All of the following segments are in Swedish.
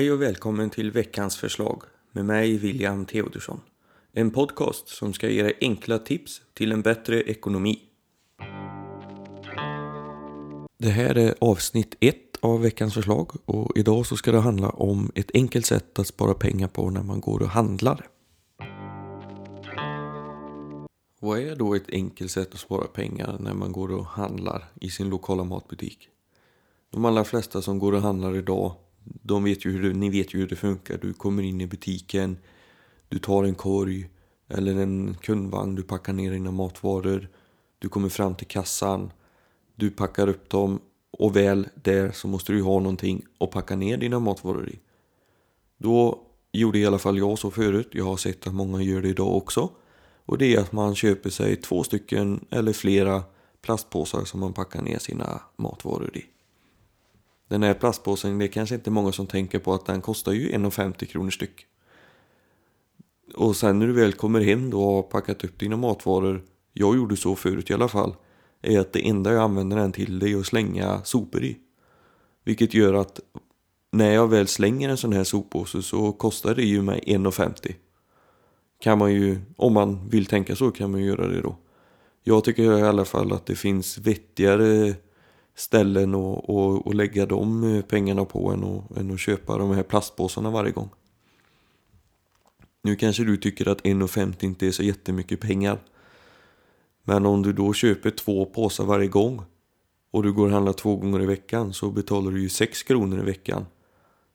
Hej och välkommen till veckans förslag med mig William Theodorsson. En podcast som ska ge dig enkla tips till en bättre ekonomi. Det här är avsnitt ett av veckans förslag och idag så ska det handla om ett enkelt sätt att spara pengar på när man går och handlar. Vad är då ett enkelt sätt att spara pengar när man går och handlar i sin lokala matbutik? De allra flesta som går och handlar idag de vet ju hur det, ni vet ju hur det funkar. Du kommer in i butiken, du tar en korg eller en kundvagn, du packar ner dina matvaror, du kommer fram till kassan, du packar upp dem och väl där så måste du ha någonting att packa ner dina matvaror i. Då gjorde i alla fall jag så förut, jag har sett att många gör det idag också. Och det är att man köper sig två stycken eller flera plastpåsar som man packar ner sina matvaror i. Den här plastpåsen, det är kanske inte många som tänker på att den kostar ju 1,50 kronor styck. Och sen när du väl kommer hem då och har packat upp dina matvaror, jag gjorde så förut i alla fall, är att det enda jag använder den till det är att slänga sopor i. Vilket gör att när jag väl slänger en sån här soppåse så kostar det ju mig 1,50. Kan man ju, om man vill tänka så kan man ju göra det då. Jag tycker i alla fall att det finns vettigare ställen och, och, och lägga de eh, pengarna på än, att, än att köpa de här plastpåsarna varje gång. Nu kanske du tycker att 1,50 inte är så jättemycket pengar. Men om du då köper två påsar varje gång och du går och handlar två gånger i veckan så betalar du ju 6 kronor i veckan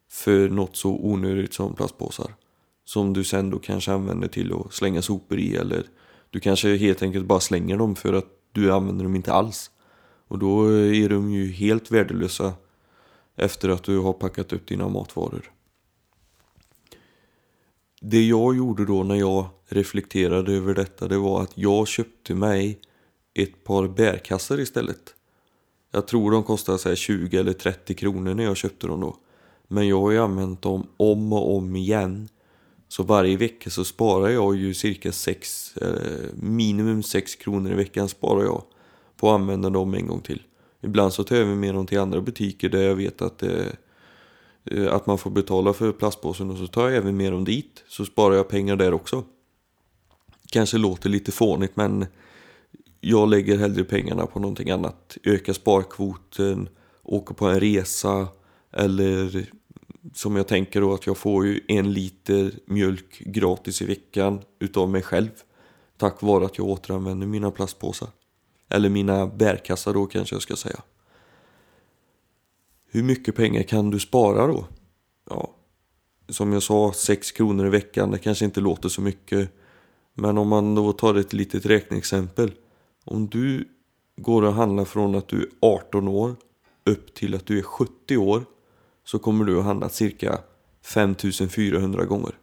för något så onödigt som plastpåsar. Som du sen då kanske använder till att slänga sopor i eller du kanske helt enkelt bara slänger dem för att du använder dem inte alls. Och då är de ju helt värdelösa efter att du har packat upp dina matvaror. Det jag gjorde då när jag reflekterade över detta det var att jag köpte mig ett par bärkassar istället. Jag tror de kostade så 20 eller 30 kronor när jag köpte dem då. Men jag har ju använt dem om och om igen. Så varje vecka så sparar jag ju cirka 6, eh, minimum 6 kronor i veckan sparar jag och använda dem en gång till. Ibland så tar jag med dem till andra butiker där jag vet att, eh, eh, att man får betala för plastpåsen och så tar jag även med dem dit så sparar jag pengar där också. Kanske låter lite fånigt men jag lägger hellre pengarna på någonting annat. Öka sparkvoten, åka på en resa eller som jag tänker då att jag får ju en liter mjölk gratis i veckan utav mig själv. Tack vare att jag återanvänder mina plastpåsar. Eller mina bärkassar då kanske jag ska säga. Hur mycket pengar kan du spara då? Ja, som jag sa, 6 kronor i veckan, det kanske inte låter så mycket. Men om man då tar ett litet räkneexempel. Om du går och handlar från att du är 18 år upp till att du är 70 år så kommer du att handla cirka 5400 gånger.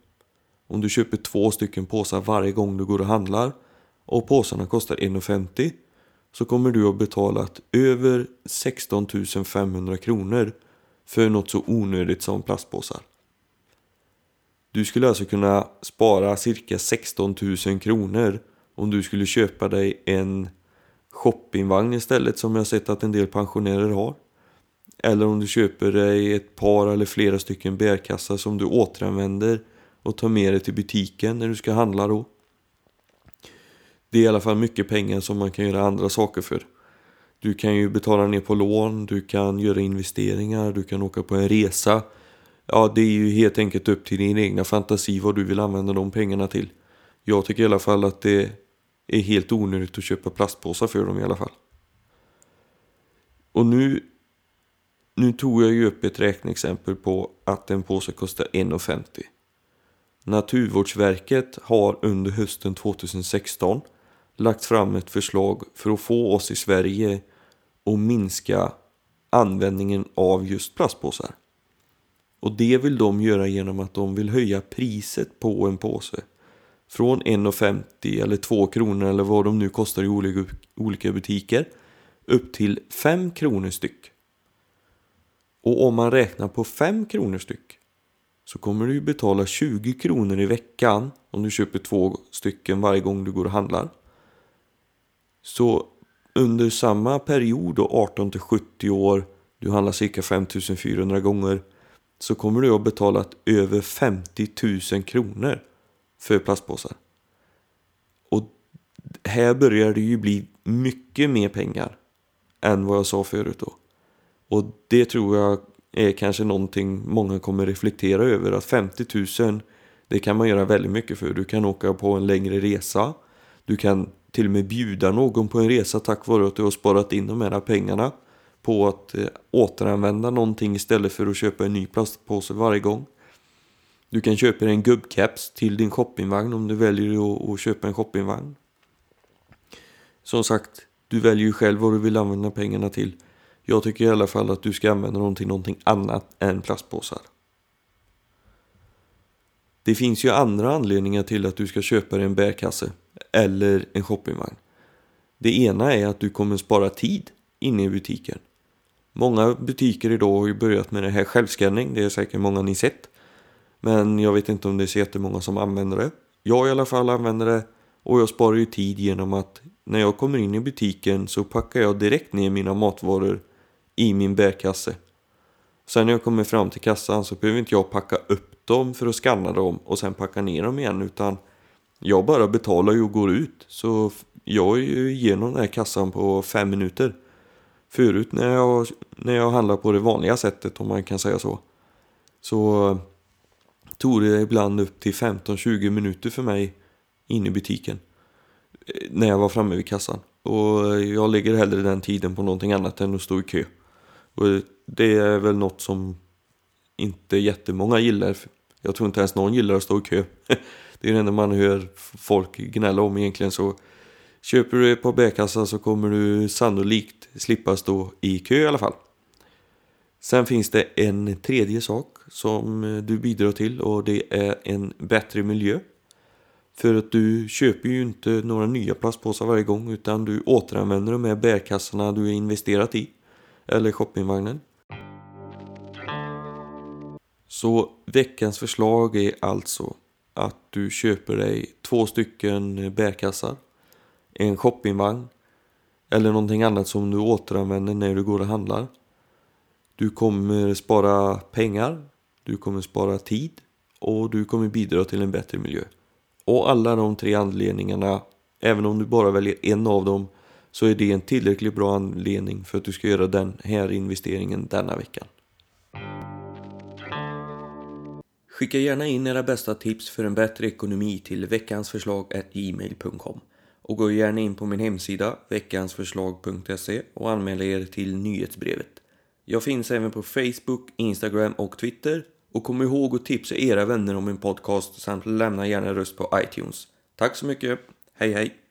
Om du köper två stycken påsar varje gång du går och handlar och påsarna kostar 1,50 så kommer du att betalat över 16 500 kronor för något så onödigt som plastpåsar. Du skulle alltså kunna spara cirka 16 000 kronor om du skulle köpa dig en shoppingvagn istället som jag sett att en del pensionärer har. Eller om du köper dig ett par eller flera stycken bärkassar som du återanvänder och tar med dig till butiken när du ska handla då. Det är i alla fall mycket pengar som man kan göra andra saker för. Du kan ju betala ner på lån, du kan göra investeringar, du kan åka på en resa. Ja, det är ju helt enkelt upp till din egna fantasi vad du vill använda de pengarna till. Jag tycker i alla fall att det är helt onödigt att köpa plastpåsar för dem i alla fall. Och nu, nu tog jag ju upp ett räkneexempel på att en påse kostar 1,50. Naturvårdsverket har under hösten 2016 lagt fram ett förslag för att få oss i Sverige att minska användningen av just plastpåsar. Och det vill de göra genom att de vill höja priset på en påse. Från 1,50 eller 2 kronor eller vad de nu kostar i olika butiker upp till 5 kronor styck. Och om man räknar på 5 kronor styck så kommer du betala 20 kronor i veckan om du köper två stycken varje gång du går och handlar. Så under samma period, då 18 till 70 år, du handlar cirka 5400 gånger, så kommer du ha betalat över 50 000 kronor för plastpåsar. Och här börjar det ju bli mycket mer pengar än vad jag sa förut då. Och det tror jag är kanske någonting många kommer reflektera över att 50 000 det kan man göra väldigt mycket för. Du kan åka på en längre resa. Du kan till och med bjuda någon på en resa tack vare att du har sparat in de här pengarna på att eh, återanvända någonting istället för att köpa en ny plastpåse varje gång. Du kan köpa en gubbcaps till din shoppingvagn om du väljer att, att köpa en shoppingvagn. Som sagt, du väljer ju själv vad du vill använda pengarna till. Jag tycker i alla fall att du ska använda dem till någonting annat än plastpåsar. Det finns ju andra anledningar till att du ska köpa dig en bärkasse eller en shoppingvagn. Det ena är att du kommer spara tid inne i butiken. Många butiker idag har ju börjat med det här självskanning, det är säkert många ni sett. Men jag vet inte om det är så jättemånga som använder det. Jag i alla fall använder det och jag sparar ju tid genom att när jag kommer in i butiken så packar jag direkt ner mina matvaror i min bärkasse. Sen när jag kommer fram till kassan så behöver inte jag packa upp dem för att scanna dem och sen packa ner dem igen utan jag bara betalar ju och går ut. Så jag är ju igenom den här kassan på fem minuter. Förut när jag, när jag handlar på det vanliga sättet om man kan säga så. Så tog det ibland upp till 15-20 minuter för mig in i butiken. Eh, när jag var framme vid kassan. Och jag lägger hellre den tiden på någonting annat än att stå i kö. Och det är väl något som inte jättemånga gillar. Jag tror inte ens någon gillar att stå i kö. Det är det enda man hör folk gnälla om egentligen så köper du ett par bärkassar så kommer du sannolikt slippa stå i kö i alla fall. Sen finns det en tredje sak som eh, du bidrar till och det är en bättre miljö. För att du köper ju inte några nya plastpåsar varje gång utan du återanvänder de här bärkassarna du har investerat i. Eller shoppingvagnen. Så veckans förslag är alltså att du köper dig två stycken bärkassar, en shoppingvagn eller någonting annat som du återanvänder när du går och handlar. Du kommer spara pengar, du kommer spara tid och du kommer bidra till en bättre miljö. Och alla de tre anledningarna, även om du bara väljer en av dem, så är det en tillräckligt bra anledning för att du ska göra den här investeringen denna veckan. Skicka gärna in era bästa tips för en bättre ekonomi till veckansförslag.gmail.com och gå gärna in på min hemsida veckansförslag.se och anmäl er till nyhetsbrevet. Jag finns även på Facebook, Instagram och Twitter och kom ihåg att tipsa era vänner om min podcast samt lämna gärna röst på iTunes. Tack så mycket, hej hej!